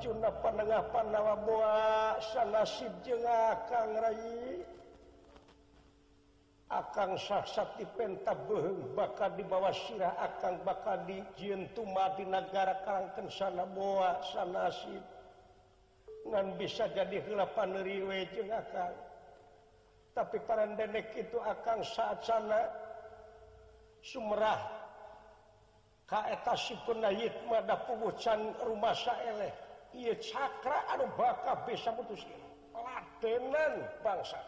juna panengadawaib akan sakat di pentab bakal di bawah sira akan bakal dijin Tumadina negara Kaangkanng sanaib dengan bisa jadilapan riway jeng tapi para denek itu akan saat-sana Sumerah ka sipunit ada pehuchan rumah Saleh chakra auh baka bisa putuskinnan bangsa.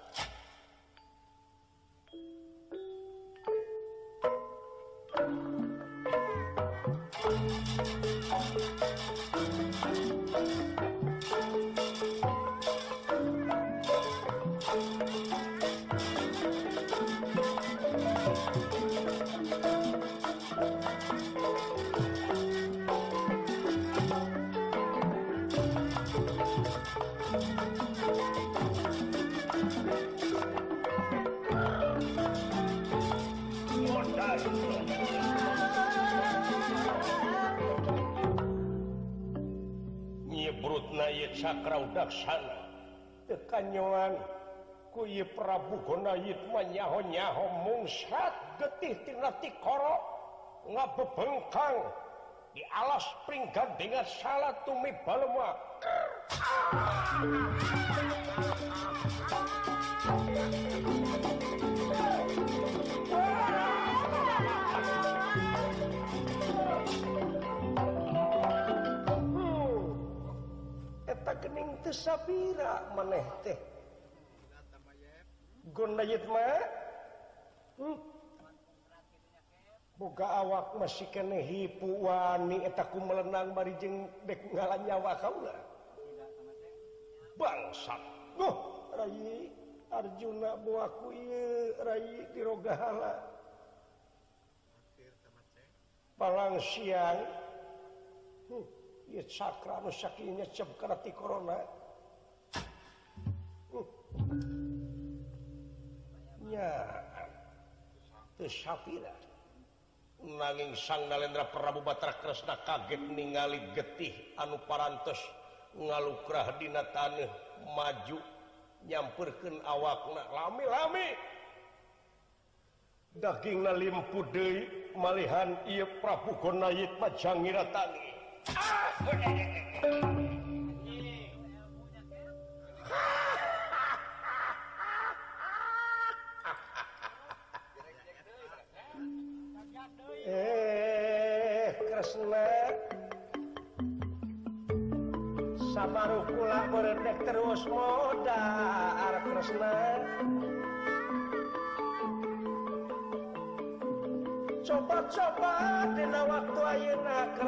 sana kekanyuan kuyi Prabuguna yahonyaho getih bebengkang dilas peringkat dengan salah tumi balmak bira meneh teh gun hmm. buka awak masih kene hippu Waetaku melenang barijenggalanya bangsa Arjuna bukuro Hai siang mungkin hmm. kraya nanging sang Lendra Prabu Battera Krisna kaget ningali getih anu paras ngalukrah Di tan majunya perken awakna lamilami Hai dagingmpuhan Prabu cangira Ah!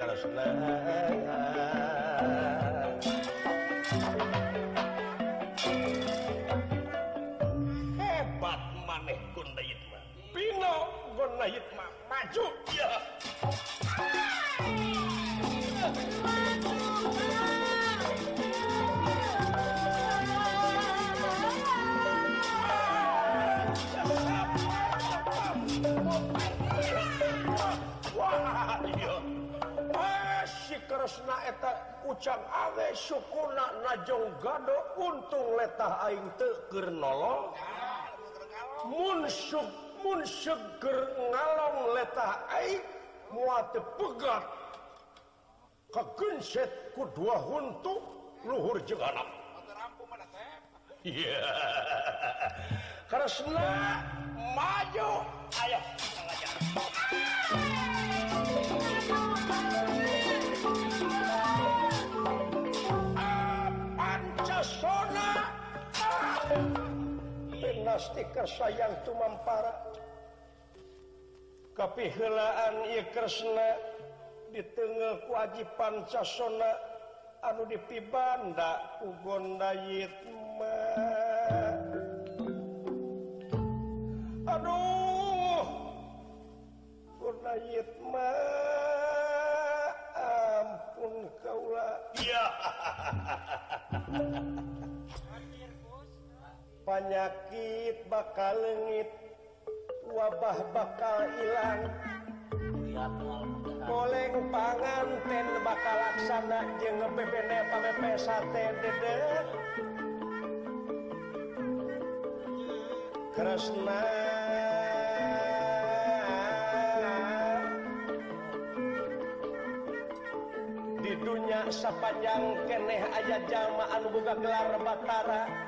Krishna eta ucap awe sukunajogadodo untung leta air teger nolong Muub seger ngalong leta air mugar kekenset kedua untuk luhur juga ya karena majo ayaah sayang cuam para Hai tapihellaan Iresna ditengah kewajib Pancasana Adu di Pibanda ugonit aduhma ampun kau ya haha Penyakit bakal lengit, wabah bakal hilang boleh panganten bakal laksana jeng PPN PPP sate dede Kresna di dunia sepanjang keneh ayat jamaan buka gelar batara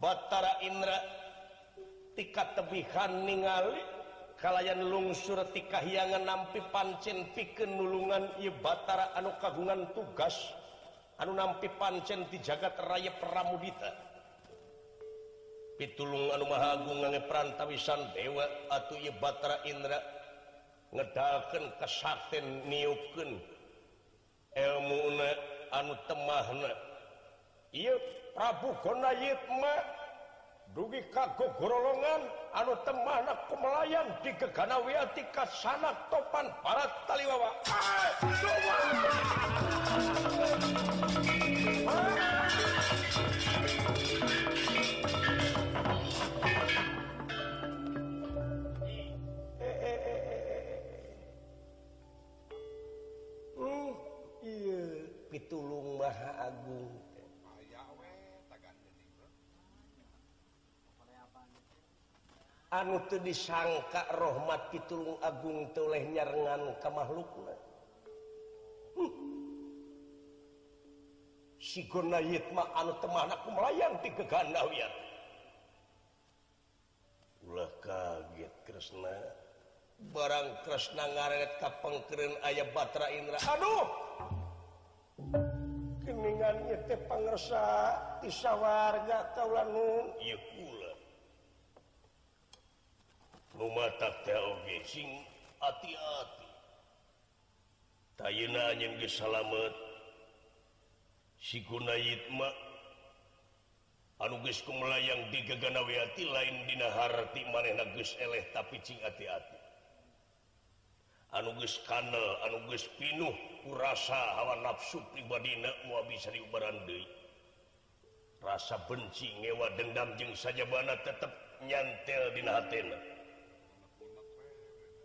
Batara Indra ti tebihan kalian yang lungsurtikahyangan nampi pancen pikenulungan ibatara anu kagungan tugas anu nampi pancen dijagaraya Praamuudita pitulung anu magung perantawisan dewa atau ibara Indra ngedalken ke new elmu anu Temah kita Rabu Kon Yma dugi kago gorolongan anu teman pemelayan di Kekanawitika sana topan para taliwawa hmm, pitulum ma Agung tuh disangkarahmat itulung Agung tu nyangan makhluk si teman melayanti kelah kagetresna barangresna ngare kapangkeren ayaah bater Indra Aduhkenannyayawarnya kau hati-hati si anugesku mulai yang digagana wehati lain diharahati managus tapi hati-hati anuges Kan anuges pinuh urasa awa nafsut ditiba bisa diubah rasa benci ngewat dendamjeng saja bana tetap nyantel dihati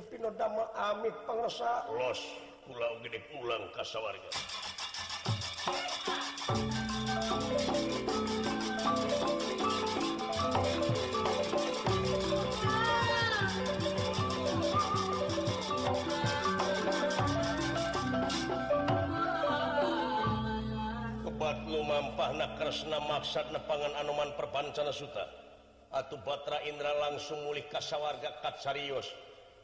pindama amit pengsa pulau gede pulang kas wargabat lumpa naresna maksat nepangan Anoman perbanca nasuta At baterra Indra langsung ulih kasawarga katsiyos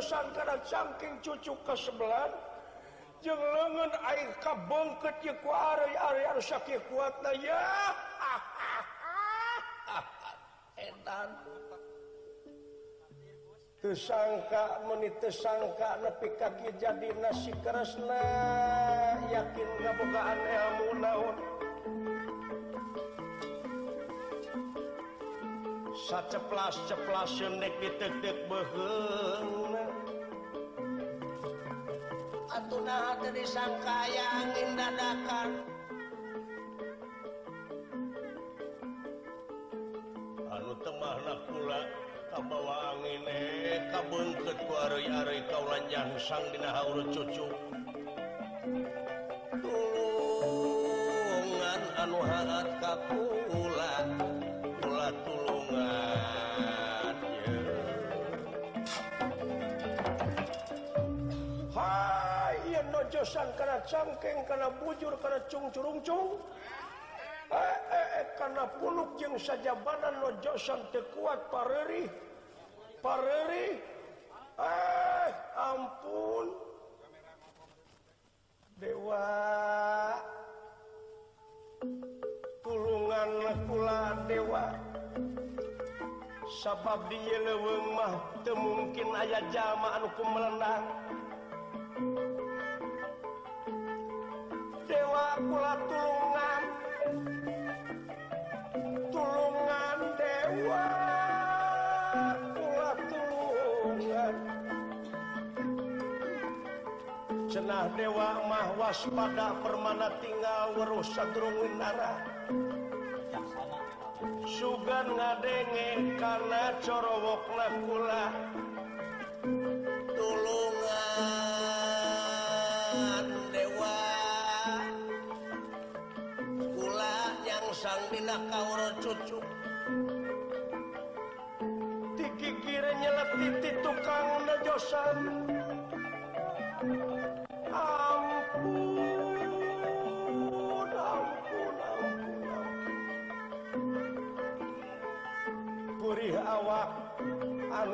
sangka dan sangking cucu ke-belan jelong air kabo ke kuat sangka menit itu sangka napi kaki jadi nasi kerasna yakin kebegaan mu Salas cenek didek At ada sangka yang Anu temahlah pulawang ini kaung keluar talan yang sang di uru cucuungan anu ka Hai ya no josan karena cangkeng karena bujur karena cungcurung eh, eh, eh, karena puluk saja badan lo josan terkuat pareri par ampun dewa burungan la pula dewa mah mungkin ayat jamaahku menlenangwa tur dewa celah dewa mahwas pada permana tinggal werusakrung na su na dege karena coroklah pu Tulungan dewa pula yang sang bil ka cucu tiki kira nyele titukang josanpunla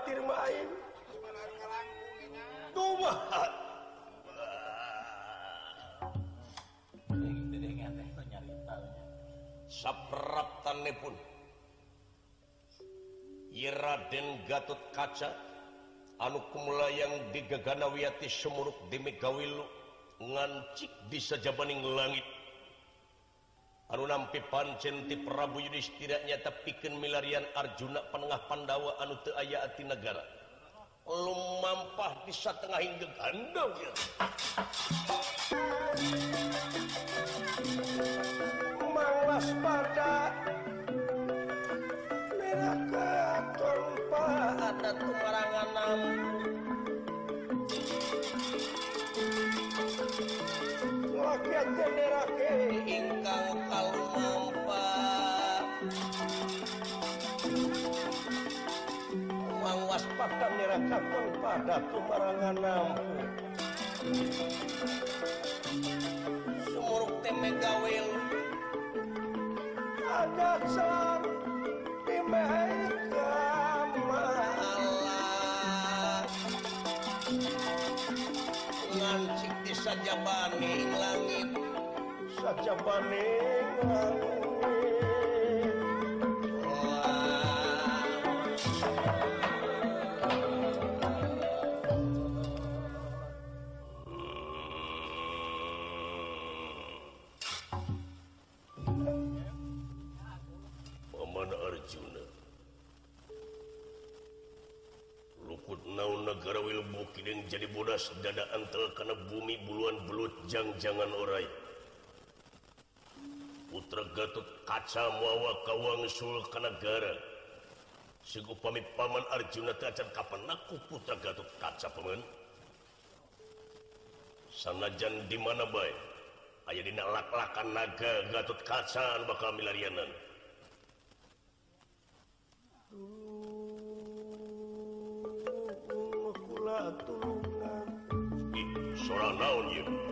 main Raden Gat kaca anu kumula yang digaganawiati Sumurruk di Megawilu ngancik bisa jain ulang itu panjen tip Prabu Yus tidak nyata bikin milarian Arjuna penengah Pandawa Anu aya ati negara lumpa bisa tengahhinmpa ada kemaraangan akan pada kebarangan lampu sumuruk temegawil ada sar timehai kamar ngancik di sajabani langit sajabani langit Ki jadida anken bumi buluhan belutjangjangan orai putra Gatuk kacawa kawang kegara suku pamit Paman Arjuna Kapanku putra Gatuk kaca sanajan di mana baik Aah dilaklakan naga Gat kaca bakalarianan I sora nanie.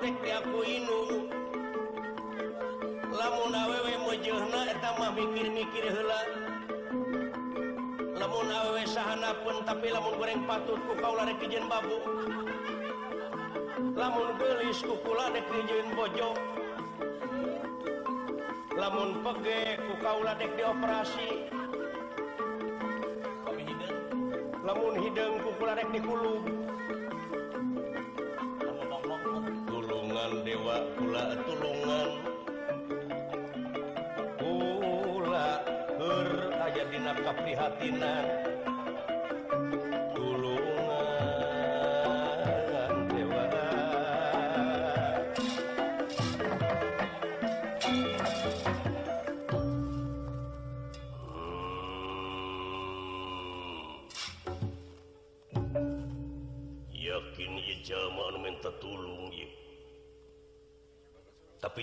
lamun Aw kiri lamunhana pun tapi lamun goreng patutukajen bau lamun beliskula de bojo lamun peukaula dede operasi lamun hid pukularek di lajar di nafkah pihatian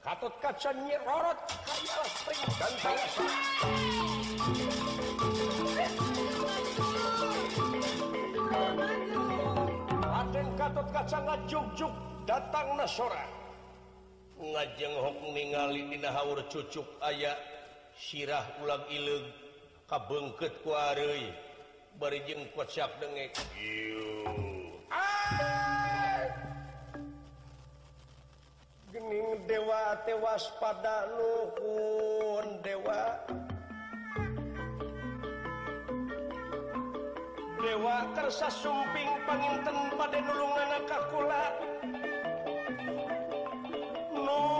katut kacanyirot katut kacagcuk datang nasora ngajenghok ningali Nina Hawur cucuk aya sirah ulang ilegg kabegket kui bein kuatsap dengek dewa tewas pada lukun dewa Dewakersa suping panin tempat delungant nuh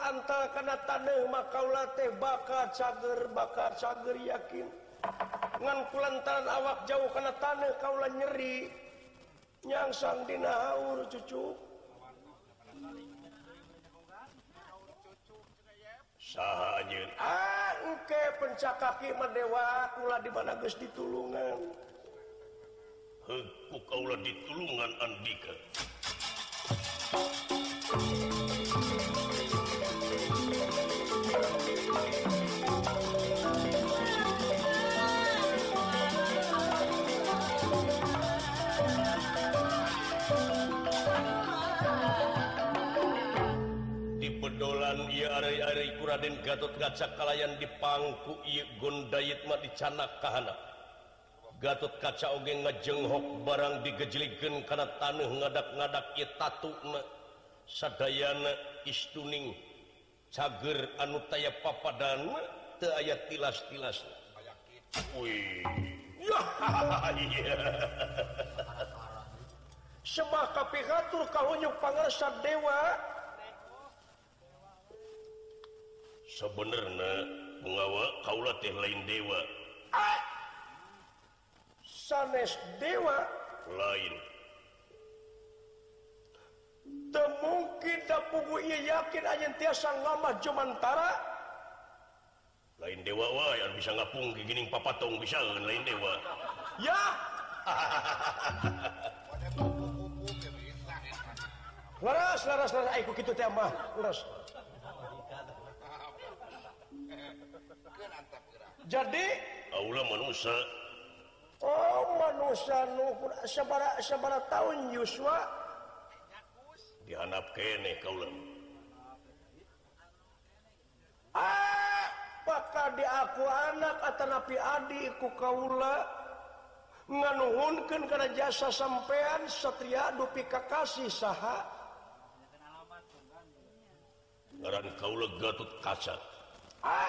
karena taneh makalah teh bakar cager bakar car yakin nganmpuantan awak jauh karena tanah kaulah nyerinyangsandina uru cucuke ah, pencakaki medewalah di mana guys ditulungan kaulah ditulungan Andika Gat kaca kallayan dipangku Gunma diakhana Gatut kaca Oge ngejenghok barang dijeligen karena tanuh ngadakdak Saana istuning cager anuaya papa danma ayat tilas-tilasnya setur kau panat dewa sebenarnyawat lain dewa san Dewa lain tem mungkin yakinang lama cumantara lain dewawah bisa ngaungni papa tong bisa dewa yaras jadi Oh tahun Yuswa di ah Apakah dia aku anak atau napi Adiiku Kaula menuunghunkan karena jasa sampeyan set setiap dupi kekasi sah barang kaugad kasca ah,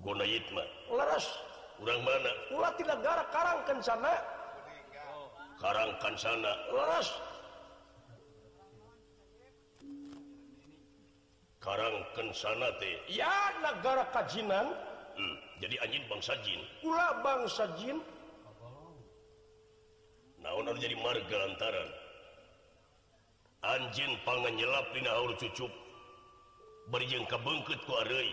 mana sanaangkan sanaangkan sana negara kajjinan hmm, jadi anj bangsa Jin bangsa jadi Marga anjing pangan jelapinur cucuk berjengka bengkit keluari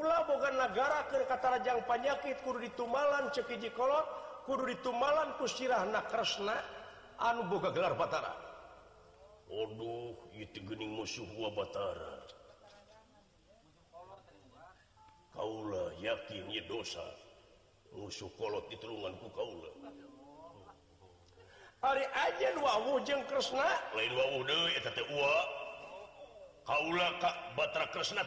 bukan negara ke kata jangan penyakit kur itu malam cekiji kolot Kur itu malampus sirah naresna anu buka gelar batauh Ka yakin dosa musuh diturungan hari ajaresna Kaula Ka baterresna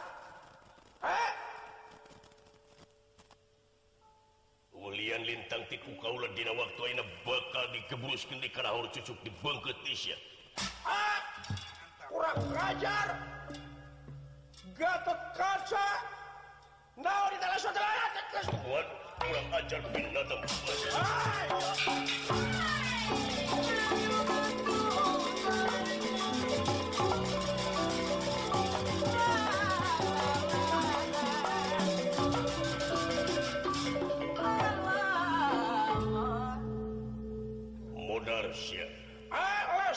Hai lian Linintangtikku kaudina waktu ini bakal di kebul skin cucuk di bangya kurangjar Gat kacasaudara ajar bin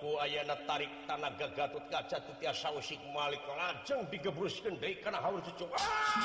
Ayana tarik tanaga Gautt kaca tuia sauik mallik lajeng dibruskennda karena hal cucu ah!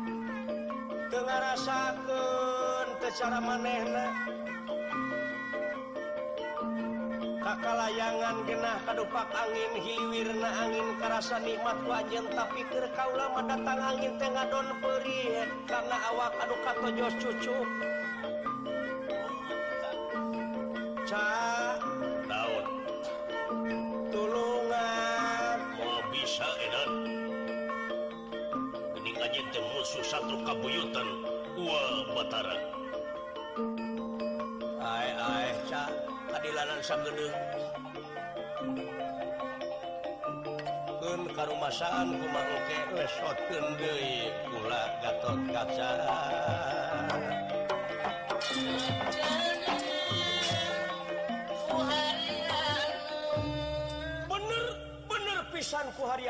Ten rasaken secara manehna Kakak layangan gennah adupak angin hiwirna angin karsa nimat waje tapi terkalah mendatang angin Ten don per karena awak aduukajos cucuk pun karumaaan ku mangke wegula Gaton kacara bener beer pisan kuhari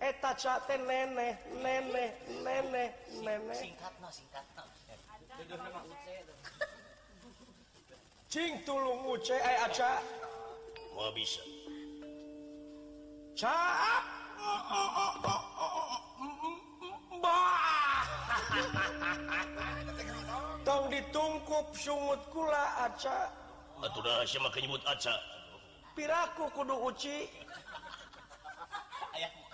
llamada tong ditungkup summut kulapiraku kudu uuci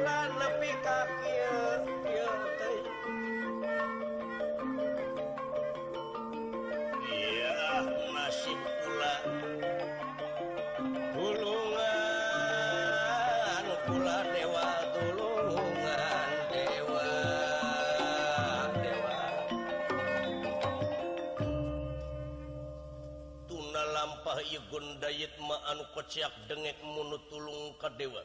lebihkakki Iya nas pulagulungan pula dewa tulungan dewa dewa tuna lampahi gunndait mau keciak denge menuttulung ke dewa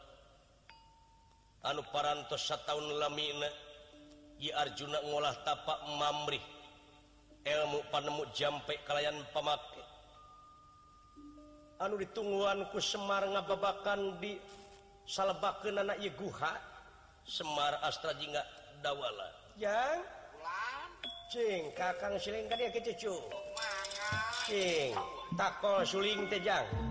Anu parantos satu tahun laminaia Arjuna ngogolah tapak mambri ilmu panemu jampe kalianyan pamak anu di tumbuhanku Semarrang nga babakan di salahba iguha Semar Astra Jingga dawala yang kecucu takol sulling tejang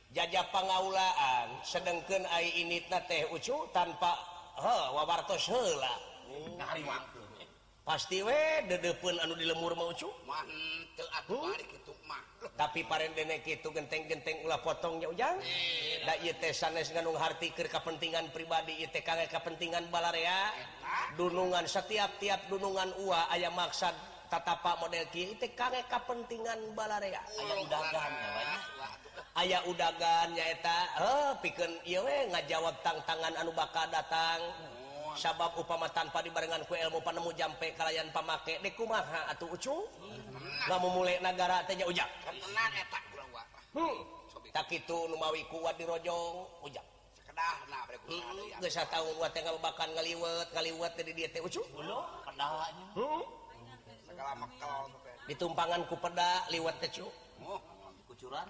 jajah pengaulaan sedangkan a ini Ucu tanpatosla pasti wedepun anu di lemur maucu hmm. tapi denek itu genteng-genteng U potong ya ujangkir kepentingan pribadiKKpentingan balaria gunungan setiap-tiap gunungan U ayam maksad tata Pak model KiKKpentingan balaria aya udahgannyaeta piwe ngajawab tangan Anubaka datang sababku pama tanpa dibarenngan kulmu panemu jampe kalianan pamakai deku rumah atau ucu nggak mau mulai negaranya ujak hmm. tak itu numamawi kuat dirojjo u tahut kaliwat di tumpanganku pe liwat kecucuraan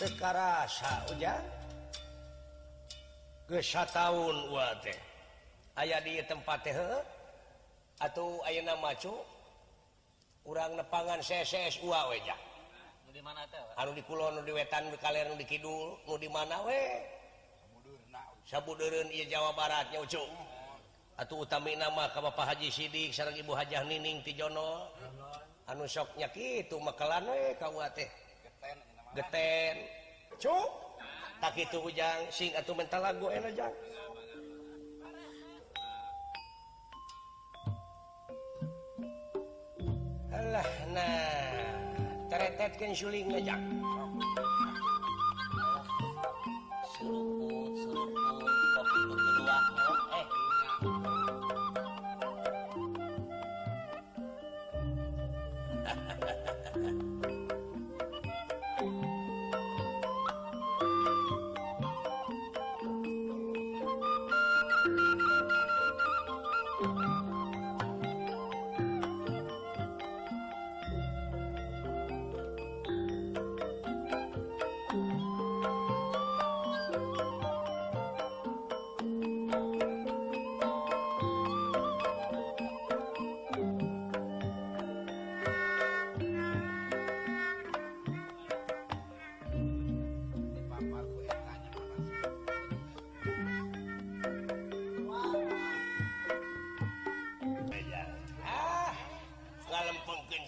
tahun ayaah di tempat atau Anacu u nepangan saya dilon wetan dikidul mau di mana Jawa Baratnya u atau utama nama Bapak Haji Sidik seorang ibu Hajah Nining tijono anus sooknya gitu makanlan geten cu tak itu hujang sing atau mental lagu enojtet eh, seluruh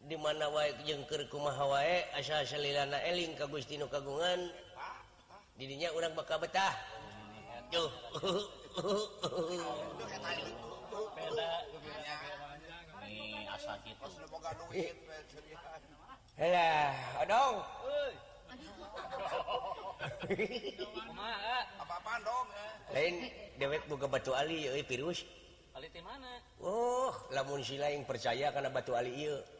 di mana wa jengkerwa asana Eling Kagustino Kagungan didinya uang bakal betah dewek buka batu Ali virus uh oh, lamun siila yang percaya karena batu Aliuk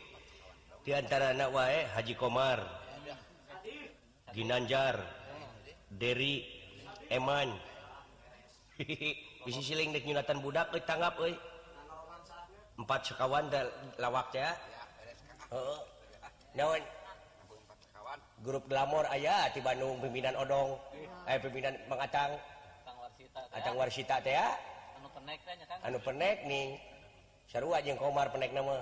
diantara anak wae Haji Kommar dinanjar dari Eman bisnisling latan Budak tanggapempat sekawan lawwaknya grup glamor ayaahhati Bandung Bimbinan odongminan mengatakanang warsek nihru Kommar penek Nam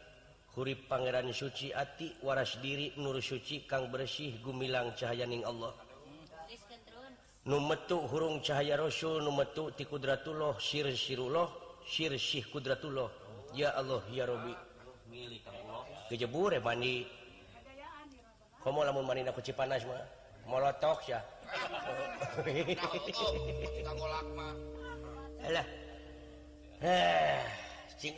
Pangeran Suci hati waras diri nur Suci Kang bersih Gumilang cahayaning Allah numetukhurung cahaya rasul numetu di kudratullah sirsirullah Syirsyih kudratullah ya Allah ya Rob kejabuci panas hehe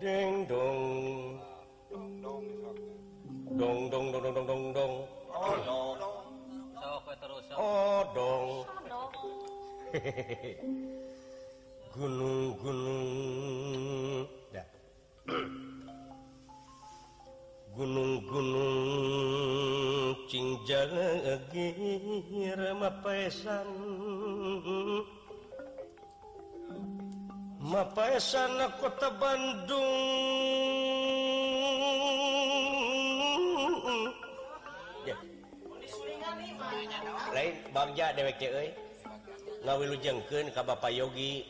Ding dong. Dong dong dong dong dong dong dong. dong. terus. Oh dong. Gunung gunung. Dah. Gunung gunung cingjang agir mapesan. Gunung gunung. punya sana kota Bandungng Yogi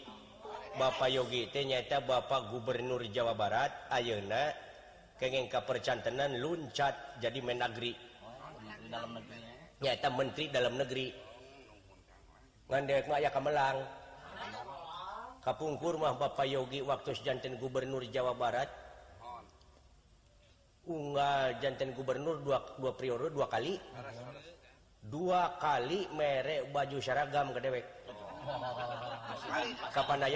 Bapak Yoginyata ba Gubernur Jawa Barat Ayeuna kegengka percantenan loncat jadi megerinyata menteri dalam negeri dewe kamelang punya pungkur mah Bapak Yogi waktujantan Gubernur Jawa Barat gahjantan Gubernur 22 prior dua kali dua kali merek baju saragam ke dewek Kapan day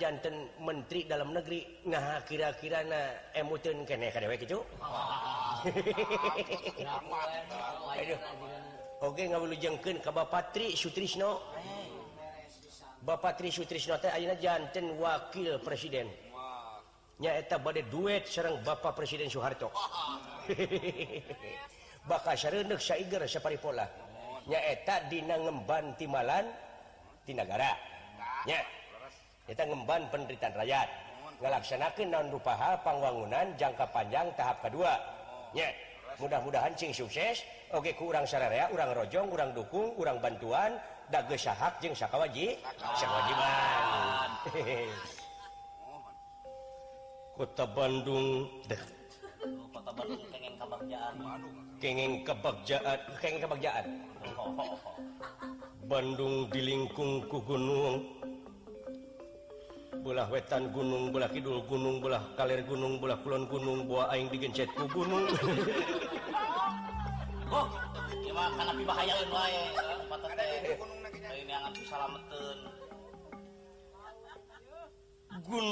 ganjannten menteri dalam negeri ngaha kira-kira kewengken Ka Bapak Patri Sutrisno Bapak Tri Sutrisjan wakil presidennyaeta badai duet Serang Bapak Presiden Soeharto bak ser seperti polanyaeta Di ngeban Timalan Tindagara kita ngeban penderitatan rakyat melaksanaakan nonun rupaha pangwangunan jangka panjang tahap kedua mudah-mudahan hancing sukses Oke kurangselaria urangrojjong kurangrang dukung urang bantuan dan hataka waji kota Bandung deh oh, kebak ke Bandung di lingkungku gunungbolalah wetan gunung belakikidul gunungbolalah kalir gunungbolalah pulon gunung buing dipencet kuung bahaya gun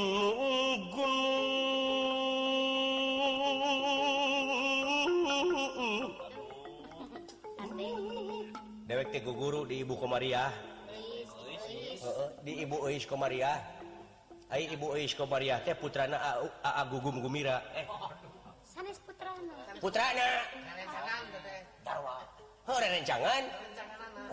dewek tigu guru di ibu Komariah di ibu Us keariah Hai ibu U keariah teh putrangugumgum eh putra jangan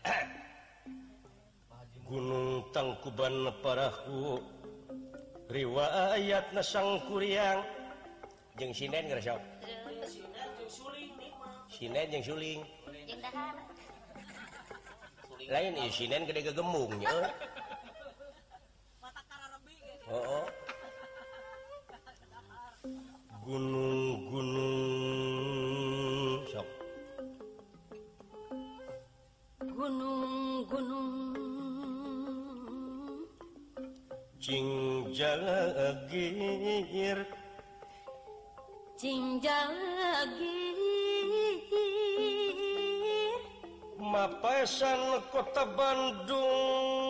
Hai gunung tangkuban paraku riwa ayat nasangkuriang jengsinennger Sin yang suling lain gemung Oh, oh. gunung-gunung Tang gunung Gunung Jnjala lagi nyejal lagi Ma sangat kota Bandung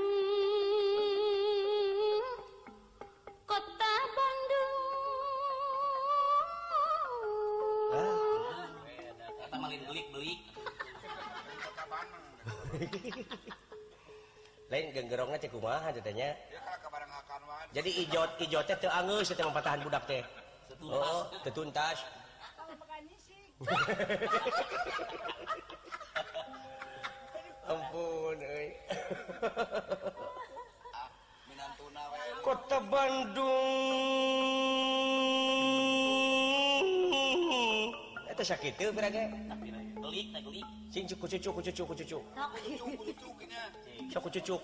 nya jadi ijot-ijo budakuntas oh, ah, kota Bandung sakitcu cucuk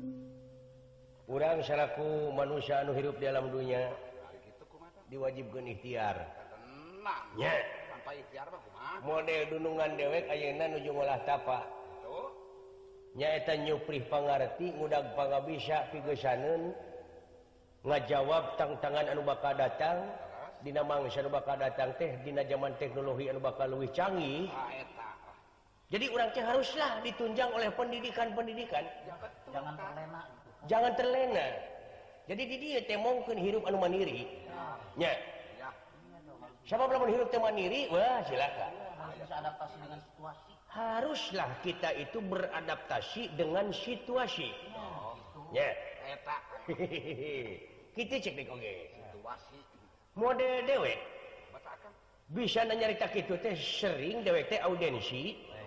Hai kurang saraku manusia nuhirup dalam dunia di wajib genitiarnya model gunungan dewek ayean ujung olah tappak nyaitanypri Pangarti udah bisa fiun ngajawab ta tangan Anuubaka datang dinamang bak datang teh dina zaman teknologi Anubaka Luwi canggih ah, jadi u seharuslah ditunjang oleh pendidikan-pendidikan yang jangan terlena jadi mungkin Mandiri siapa belumdiri Wah haruslah kita itu beradaptasi dengan situasi oh, eh, mode dewek bisanyaritaki teh sering DWT Aaudisi eh,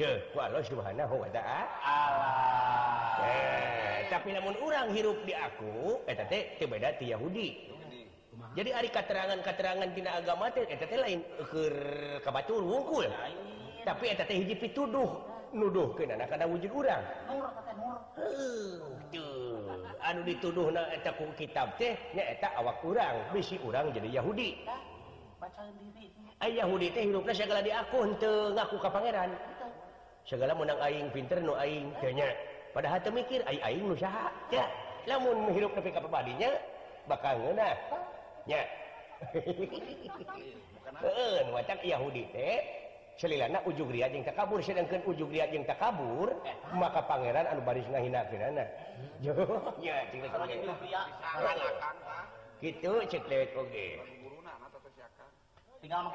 Allah Subhanahu wa ta' eh, tapi namun orang hirup dia akuti Yahudi jadi hari katerangan katerangan di agama eh, lain Kakul tapi eh, tuduh nuduh ke kurangu dituduh kitab tak awak kurang misi kurangrang jadi Yahudi Yahudi diakunku ke Pangeran segala menang Aing pinteringnya padahal mikiraha namun menghirupkap kepadanya bakal Yahudi Ubur sedangkan Ujungnta kabur maka Pangeran Anu baris hmm. gitu cewet tinggal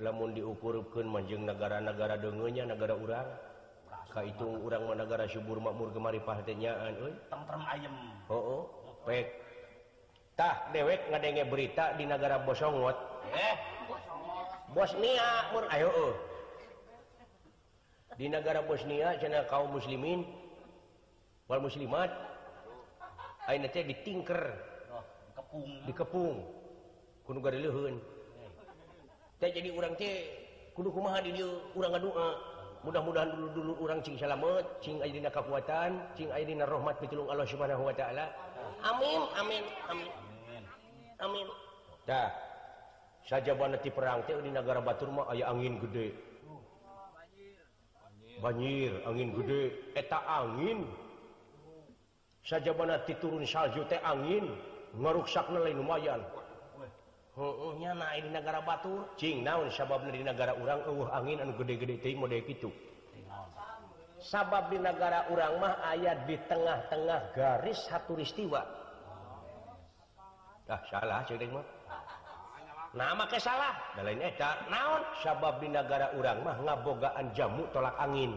namun diukurupkan manjeng negara-negara denngnya negara urang ka itu u- negara subur makmurgemari pahatinyam tak dewek nganya berita di negara bosongot eh? Bosnia di negara Bosnia channel kaum muslimin Wal muslimatnya di tingkerpung oh, di kepungluhun jadi mudah-mudahan dulu orangmet kekuatanhanahu wa ta'ala amin aminmin saja mana per di negara Batur angin gede banjir angin gedeeta angin saja mana titurun saljute angin merukak nilai lumayan nya nagara batu u angin gede-de sabab Bigara urangmah ayat di tengah-tengah garis haturistiwa ah, salah nama ke salahgara urangmah ngabogaan jamuk tolak angin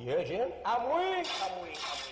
e Jin. Amui. Amui, amui.